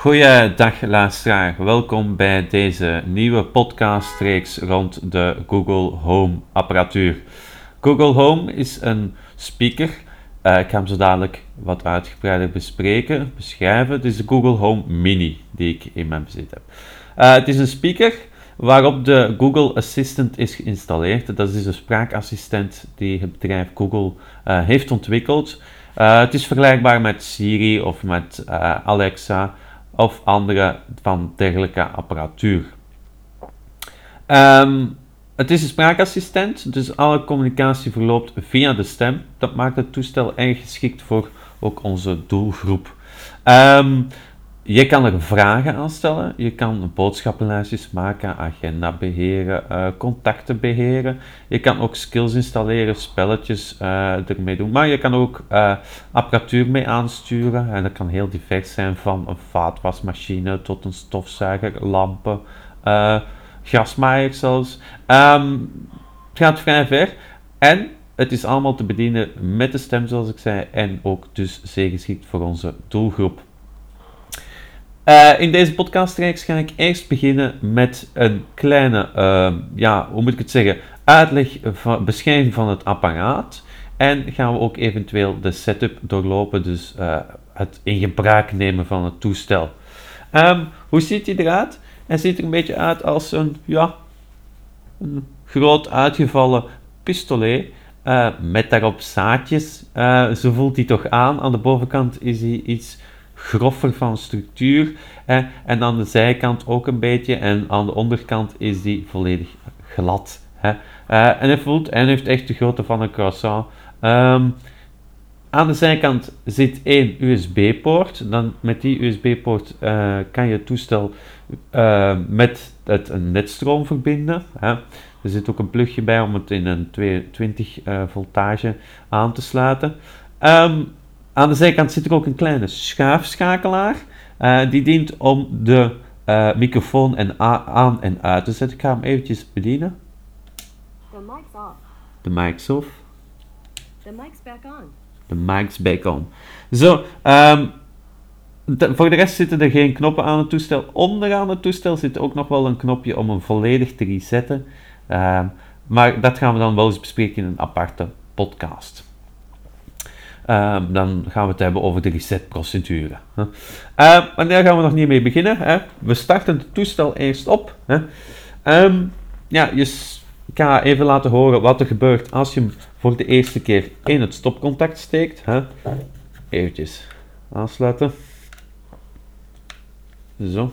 Goeiedag luisteraar, welkom bij deze nieuwe podcastreeks rond de Google Home apparatuur. Google Home is een speaker, uh, ik ga hem zo dadelijk wat uitgebreider bespreken, beschrijven. Het is de Google Home Mini die ik in mijn bezit heb. Uh, het is een speaker waarop de Google Assistant is geïnstalleerd. Dat is de spraakassistent die het bedrijf Google uh, heeft ontwikkeld. het is vergelijkbaar met Siri of met Alexa of andere van dergelijke apparatuur. Um, het is een spraakassistent, dus alle communicatie verloopt via de stem. Dat maakt het toestel erg geschikt voor ook onze doelgroep. Um, je kan er vragen aan stellen, je kan boodschappenlijstjes maken, agenda beheren, uh, contacten beheren. Je kan ook skills installeren, spelletjes uh, ermee doen. Maar je kan ook uh, apparatuur mee aansturen. En dat kan heel divers zijn, van een vaatwasmachine tot een stofzuiger, lampen, gasmaaier zelfs. Um, het gaat vrij ver. En het is allemaal te bedienen met de stem, zoals ik zei. En ook dus zeer geschikt voor onze doelgroep. Uh, in deze podcastreeks ga ik eerst beginnen met een kleine, uh, ja, hoe moet ik het zeggen, uitleg, van, beschrijving van het apparaat. En gaan we ook eventueel de setup doorlopen, dus uh, het in gebruik nemen van het toestel. Um, hoe ziet hij eruit? Hij ziet er een beetje uit als een, ja, een groot uitgevallen pistolet. met daarop zaadjes. zo voelt hij toch aan. Aan de bovenkant is hij iets groffer van structuur. Hè, en aan de zijkant ook een beetje. En aan de onderkant is die volledig glad. Hè. Uh, en hij voelt en heeft echt de grootte van een croissant. Um, aan de zijkant zit één USB-poort. Dan met die USB-poort uh, kan je het toestel uh, met het netstroom verbinden. Hè. Er zit ook een plugje bij om het in een 220 voltage aan te sluiten. Um, aan de zijkant zit er ook een kleine schuifschakelaar. Uh, die dient om de uh, microfoon en aan en uit te zetten. Ik ga hem eventjes bedienen. The mic's off. De mic's off. The mic's back on. De mic's back on. Zo, um, de, voor de rest zitten er geen knoppen aan het toestel. Onderaan het toestel zit ook nog wel een knopje om hem volledig te resetten. Um, maar dat gaan we dan wel eens bespreken in een aparte podcast. Uh, dan gaan we het hebben over de resetprocedure. Uh, maar daar gaan we nog niet mee beginnen. Hè. We starten het toestel eerst op. Hè. Um, ja, ik ga even laten horen wat er gebeurt als je hem voor de eerste keer in het stopcontact steekt. Hè. Eventjes aansluiten. Zo.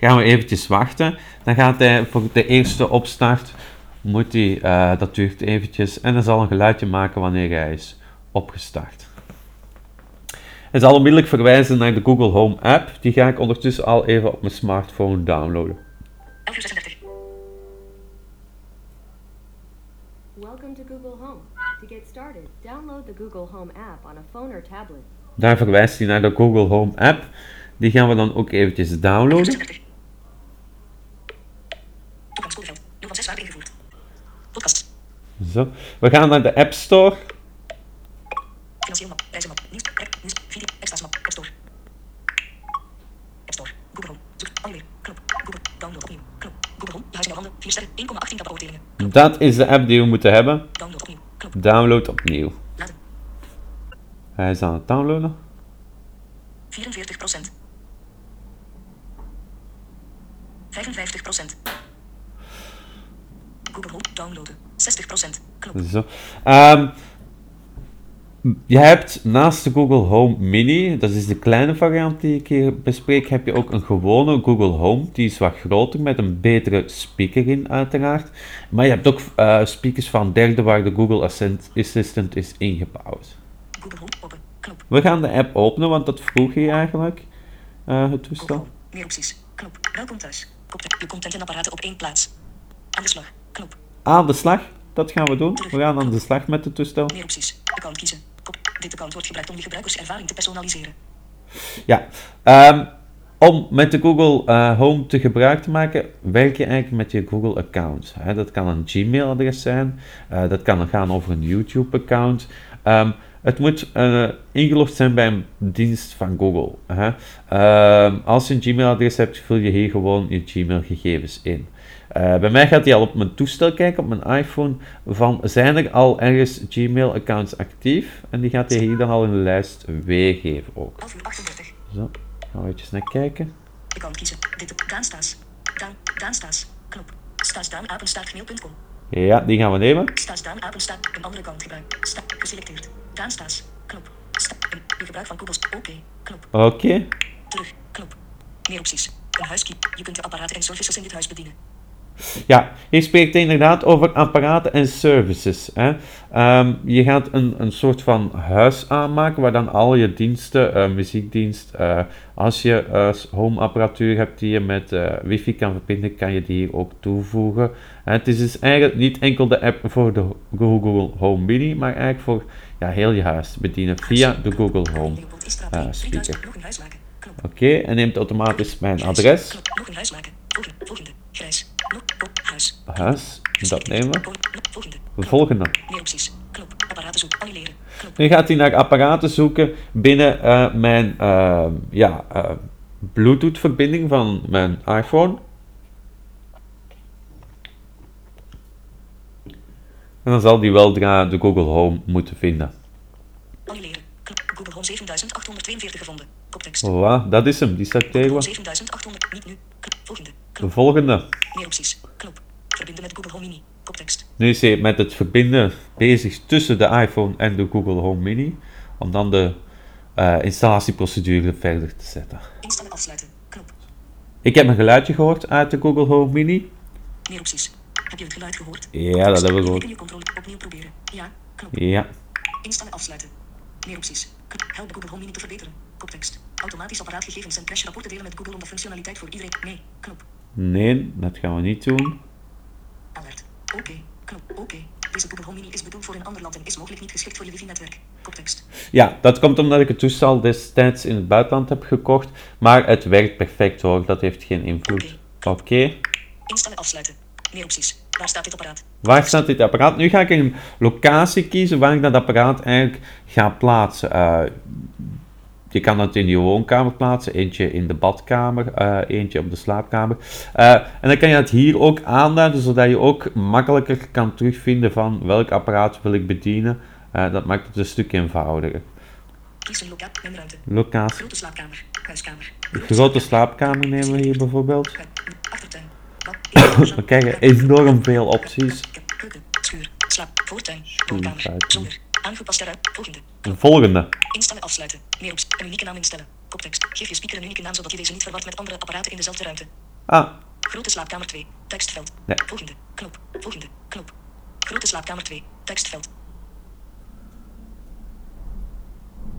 Gaan we eventjes wachten. Dan gaat hij voor de eerste opstart, moet hij, uh, dat duurt eventjes, en hij zal een geluidje maken wanneer hij is opgestart. Hij zal onmiddellijk verwijzen naar de Google Home app. Die ga ik ondertussen al even op mijn smartphone downloaden. 11 Welcome to Google Home. To get started, download the Google Home app on a phone or tablet. Daar verwijst hij naar de Google Home app. Die gaan we dan ook eventjes downloaden. Zo. We gaan naar de App Store. Financieel map, prijzen map, nieuws, nieuws, video, extra's map, App Store. App Store, Google Home, zoek, alweer, knop, Google, download opnieuw, knop, Google Home, je huis in handen, 4 sterren, 1,18 tabbeoordelingen. Dat is de app die we moeten hebben. Download opnieuw, knop. Download opnieuw. Laden. Hij is aan het downloaden. 44 procent. 55 procent. Google Home, downloaden. 60%. Knop. Zo. Um, je hebt naast de Google Home Mini, dat is de kleine variant die ik hier bespreek, heb je ook een gewone Google Home. Die is wat groter, met een betere speaker in uiteraard. Maar je hebt ook uh, speakers van derde waar de Google Assistant is ingebouwd. Google Home, open. Knop. We gaan de app openen, want dat vroeg je eigenlijk, uh, het toestel. Meer opties. Knop. Welkom thuis. Je content en apparaten op één plaats. Aan de slag. Knop. Aan de slag. Dat gaan we doen. We gaan aan de slag met het toestel. Meer opties. Account kiezen. Dit account wordt gebruikt om je gebruikerservaring te personaliseren. Ja. Um, Om met de Google eh, Home te gebruik te maken, werk je eigenlijk met je Google account. Dat kan een Gmail-adres zijn, uh, dat kan gaan over een YouTube-account. Um, het moet uh, ingelogd zijn bij een dienst van Google. Hè. Uh, als je een Gmail-adres hebt, vul je hier gewoon je Gmail-gegevens in. Uh, bij mij gaat hij al op mijn toestel kijken, op mijn iPhone, van zijn er al ergens Gmail-accounts actief? En die gaat hij hier dan al in de lijst weergeven ook. Zo, gaan we even naar kijken. Ik kan kiezen. Dit Daan Staes. Daan, Daan Staes. Knop. Staes Daan, apenstaartgmail.com. Ja, die gaan we nemen. Staes Daan, apenstaart, een andere kant gebruik. Sta, geselecteerd. Daan Staes. Knop. Sta, een, gebruik van Google's. Oké. Okay. Knop. Oké. Okay. Terug. Knop. Meer opties. Een huiskey. Je kunt de apparaten en services in dit huis bedienen. Ja, je spreekt inderdaad over apparaten en services. Hè. Um, je gaat een, een soort van huis aanmaken waar dan al je diensten, uh, muziekdienst, uh, als je uh, home apparatuur hebt die je met wifi kan verbinden, kan je die hier ook toevoegen. het is dus eigenlijk niet enkel de app voor de Google Home Mini, maar eigenlijk voor ja, heel je huis te bedienen via de Google Home speaker. Oké, okay, en neemt automatisch mijn adres. Een huis. Huis. Dat nemen we. Volgende. Meer opties. Knop. Apparaten zoeken. Annuleren. Nu gaat hij naar apparaten zoeken binnen uh, mijn uh, ja, uh, Bluetooth verbinding van mijn iPhone. En dan zal die weldra de Google Home moeten vinden. Annuleren. Google Home 7842 gevonden. Koptekst. Voilà, dat is hem. Die staat tegen. 7800. Niet nu. Volgende. De volgende. Meer opties. Knop. Verbinden met Google Home Mini. Koptekst. Nu is hij met het verbinden bezig tussen de iPhone en de Google Home Mini. Om dan de uh, installatieprocedure verder te zetten. Instellen afsluiten. Knop. Ik heb een geluidje gehoord uit de Google Home Mini. Meer opties. Heb je het geluid gehoord? Ja, dat hebben we gehoord. Je controle opnieuw proberen. Ja. Knop. Ja. Instellen afsluiten. Meer opties. Help Google Home Mini te verbeteren. Koptekst. Automatisch apparaatgegevens en crashrapporten delen met Google om de functionaliteit voor iedereen. Nee. Knop. Nee, dat gaan we niet doen. Alert. Oké. Okay. Oké. Okay. Deze Google Home Mini is bedoeld voor een ander land en is mogelijk niet geschikt voor je wifi-netwerk. Koptekst. Ja, dat komt omdat ik het toestel destijds in het buitenland heb gekocht, maar het werkt perfect hoor, dat heeft geen invloed. Oké. Okay. Okay. Instellen afsluiten. Meer opties. Waar staat dit apparaat? Waar staat dit apparaat? Nu ga ik een locatie kiezen waar ik dat apparaat eigenlijk ga plaatsen. Uh, je kan het in je woonkamer plaatsen, eentje in de badkamer, uh, eentje op de slaapkamer. Uh, en dan kan je het hier ook aanduiden, zodat je ook makkelijker kan terugvinden van welk apparaat wil ik bedienen. Uh, dat maakt het een stuk eenvoudiger. Kies een loca ruimte. Locatie. Grote slaapkamer. Huiskamer. Grote, grote slaapkamer nemen we hier bijvoorbeeld. Achtertuin. we krijgen enorm veel opties. Keuken. Schuur. Slaap. Voortuin. Woonkamer. Zonder. Aangepaste ruimte. Volgende. De volgende. Instellen afsluiten. Meer op een unieke naam instellen. Koptekst. Geef je speaker een unieke naam zodat je deze niet verward met andere apparaten in dezelfde ruimte. Ah. Grote slaapkamer 2. Tekstveld. Nee. Volgende. Knop. Volgende. Knop. Grote slaapkamer 2. Tekstveld.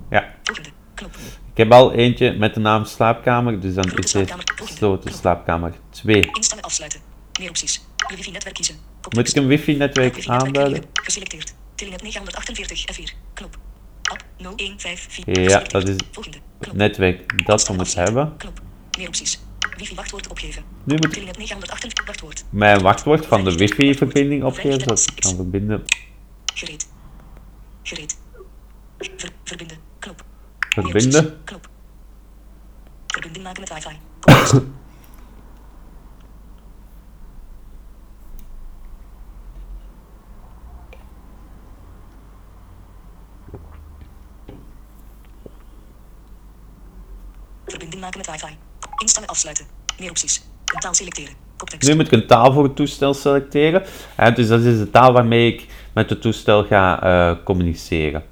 Ja. Volgende. Knop. Ik heb al eentje met de naam slaapkamer, dus dan is dit grote slaapkamer 2. Instellen afsluiten. Meer opties. Je wifi-netwerk kiezen. Moet ik een wifi-netwerk aanduiden? Geselecteerd. Telenet 948 F4. Knop. App 0154. Ja, dat is het netwerk dat we moeten hebben. Knop. Meer opties. Wifi wachtwoord opgeven. Nu moet Telenet 948 wachtwoord. Mijn wachtwoord van de wifi-verbinding opgeven, zodat ik kan verbinden. Gereed. Gereed. Ver, verbinden. Knop. Verbinden. Knop. Verbinding maken met wifi. Verbinding maken met wifi. Instellen afsluiten. Meer opties. Een taal selecteren. Koptekst. Nu moet ik een taal voor het toestel selecteren. Uh, dus dat is de taal waarmee ik met het toestel ga uh, communiceren.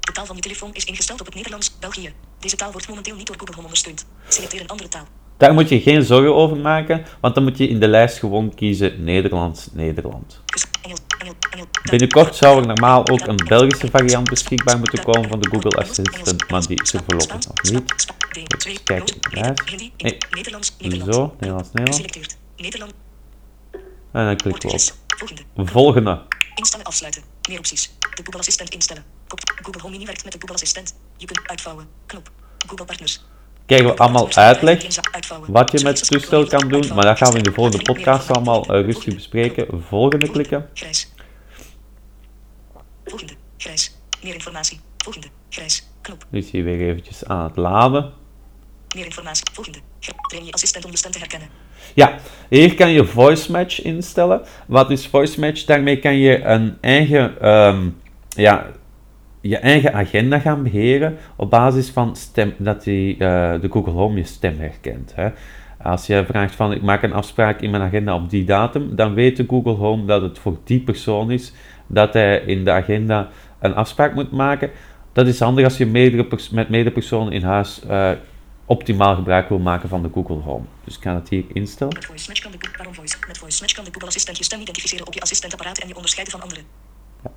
De taal van je telefoon is ingesteld op het Nederlands, België. Deze taal wordt momenteel niet door Google Home ondersteund. Selecteer een andere taal. Daar moet je geen zorgen over maken, want dan moet je in de lijst gewoon kiezen Nederlands, Nederland. Binnenkort zou er normaal ook een Belgische variant beschikbaar moeten komen van de Google Assistant, maar die is er voorlopig nog niet. Even kijken, Nee. Zo, Nederlands, Nederlands. En dan klikken we op. Volgende. Instellen afsluiten. Meer opties. De Google Assistant instellen. Google Home Mini werkt met de Google Assistant. Je kunt uitvouwen. Knop. Google Partners. krijgen we allemaal uitleg wat je met het toestel kan doen, maar dat gaan we in de volgende podcast allemaal eh, rustig bespreken. Volgende klikken. Volgende. Grijs. Meer informatie. Volgende. Grijs. Knop. Nu is hij weer eventjes aan het laden. Meer informatie. Volgende. Train je assistent om de stem te herkennen. Ja, hier kan je voice match instellen. Wat is voice match? Daarmee kan je een eigen, ehm, ja, je eigen agenda gaan beheren op basis van stem, dat die, eh, de Google Home je stem herkent. Hè. Als je vraagt van ik maak een afspraak in mijn agenda op die datum, dan weet de Google Home dat het voor die persoon is dat hij in de agenda een afspraak moet maken. Dat is handig als je meerdere met meerdere personen in huis eh, optimaal gebruik wil maken van de Google Home. Dus ik ga het hier instellen. Met voice match kan de Google, waarom voice? Met voice kan de Google Assistent je stem identificeren op je assistentapparaat en je onderscheiden van anderen.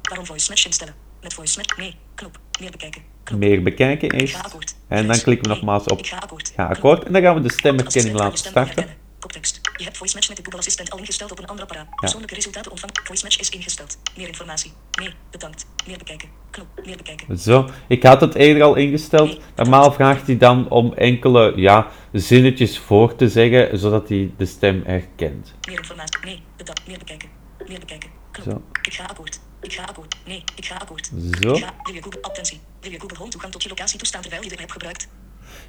Waarom voice match instellen? Met voice match nee. Knop. Meer bekijken. Knop. Meer bekijken akkoord. En dan klikken we nogmaals op Ik ga akkoord. En dan gaan we de stemherkenning laten starten. Koptekst. Je hebt voice match met de Google Assistent al ingesteld op een ander apparaat. Persoonlijke resultaten ontvangen. Voice match is ingesteld. Meer informatie. Nee. Bedankt. Meer bekijken. Knop. Meer bekijken. Zo, ik had het eerder al ingesteld. Normaal vraagt hij dan om enkele ja, zinnetjes voor te zeggen, zodat hij de stem herkent. Meer informatie. Nee. Bedankt. Meer bekijken. Meer bekijken. Knop. Zo. Ik ga akkoord. Ik ga akkoord. Nee. Ik ga akkoord. Zo. Ik ga. Wil je Google attentie? Wil je Google Home toegang tot je locatie toestaan terwijl je de app gebruikt?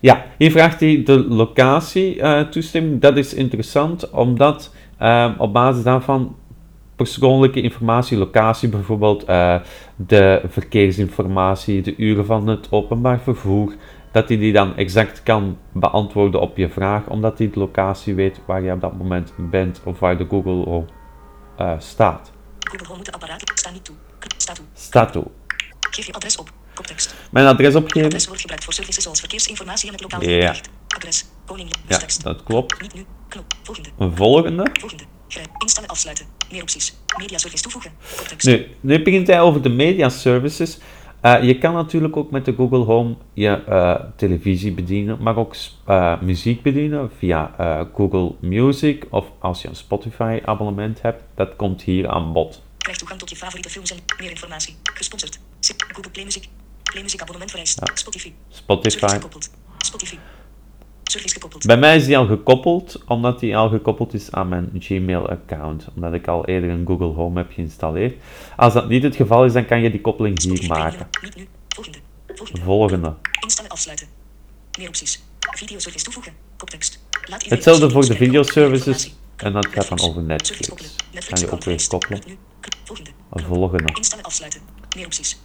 Ja, hier vraagt hij de locatie eh, toestemming. Dat is interessant, omdat ehm, op basis daarvan persoonlijke informatie, locatie bijvoorbeeld, eh, de verkeersinformatie, de uren van het openbaar vervoer, dat hij die dan exact kan beantwoorden op je vraag, omdat hij de locatie weet waar je op dat moment bent of waar de Google Home eh, staat. Google Home moet de apparaat. Sta niet toe. Knop. Sta toe. Staat toe. Geef je adres op. Koptekst. Mijn adres opgeven. Adres wordt gebruikt voor services zoals verkeersinformatie en het lokaal Ja. Adres. Koning. Ja, dat klopt. Niet nu. Knop. Volgende. Een volgende. Volgende. Grijp. Instellen afsluiten. Meer opties. Media service toevoegen. Koptekst. Nu, nu begint hij over de media services. Eh, je kan natuurlijk ook met de Google Home je eh, televisie bedienen, maar ook eh, muziek bedienen via Google Music of als je een Spotify abonnement hebt. Dat komt hier aan bod. Krijg toegang tot je favoriete films en meer informatie. Gesponsord. Google Play Music. Spotify. Spotify. Spotify. Bij mij is die al gekoppeld, omdat die al gekoppeld is aan mijn Gmail-account. Omdat ik al eerder een Google Home heb geïnstalleerd. Als dat niet het geval is, dan kan je die koppeling hier maken. Volgende. Volgende. Volgende. Instellen afsluiten. Meer opties. Videoservice toevoegen. Koptekst. Laat Hetzelfde voor de videoservices. En dat gaat dan over Netflix. Kan je ook weer koppelen. Volgende. Volgende. Instellen afsluiten. Meer opties.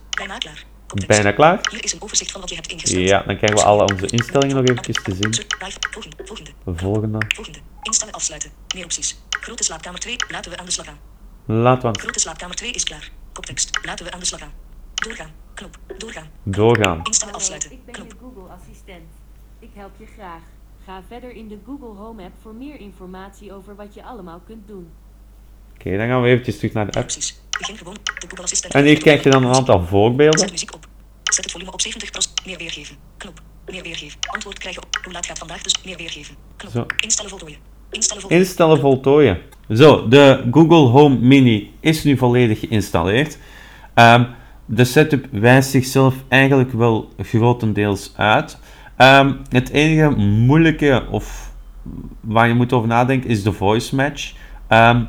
Bijna klaar? Hier is een overzicht van wat je hebt ingesteld. Ja, dan krijgen we alle onze instellingen nog eventjes te zien. Volgende. Volgende. Instellen afsluiten. Meer opties. Grote slaapkamer 2. Laten we aan de slag gaan. Laten we aan Grote slaapkamer 2 is klaar. Koptekst. Laten we aan de slag gaan. Doorgaan. Knop. Doorgaan. doorgaan. Instellen afsluiten. ik ben Knop. je Google assistent. Ik help je graag. Ga verder in de Google Home app voor meer informatie over wat je allemaal kunt doen. Oké, dan gaan we eventjes terug naar de app. Opties. Begin gewoon. De Google Assistent. En hier krijg je dan een aantal voorbeelden. Zet muziek op. Zet het volume op 70%. Meer weergeven. Knop. Meer weergeven. Antwoord krijgen op. Hoe laat gaat vandaag dus? Meer weergeven. Knop. Zo. Instellen voltooien. Instellen voltooien. Instellen voltooien. Zo, de Google Home Mini is nu volledig geïnstalleerd. Ehm, de setup wijst zichzelf eigenlijk wel grotendeels uit. Ehm, het enige moeilijke of waar je moet over nadenken is de voice match. Ehm,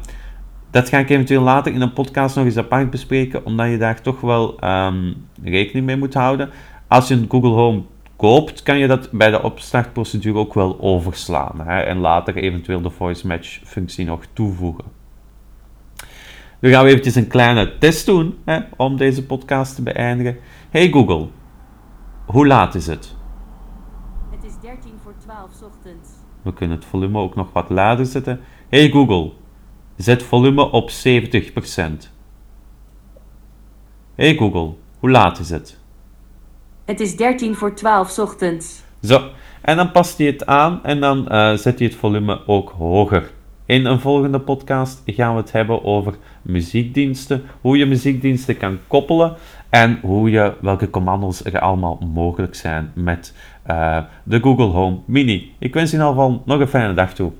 dat ga ik eventueel later in een podcast nog eens apart bespreken, omdat je daar toch wel ehm, rekening mee moet houden. Als je een Google Home koopt, kan je dat bij de opstartprocedure ook wel overslaan. Hè, en later eventueel de voice match functie nog toevoegen. Nu gaan we eventjes een kleine test doen hè, om deze podcast te beëindigen. Hey Google, hoe laat is het? Het is 13 voor 12 's ochtends. We kunnen het volume ook nog wat lager zetten. Hey Google, zet volume op 70%. Hey Google, hoe laat is het? Het is 13 voor 12 's ochtends. Zo, en dan past hij het aan en dan eh, zet hij het volume ook hoger. In een volgende podcast gaan we het hebben over muziekdiensten, hoe je muziekdiensten kan koppelen en hoe je, welke commando's er allemaal mogelijk zijn met eh, de Google Home Mini. Ik wens je in ieder geval nog een fijne dag toe.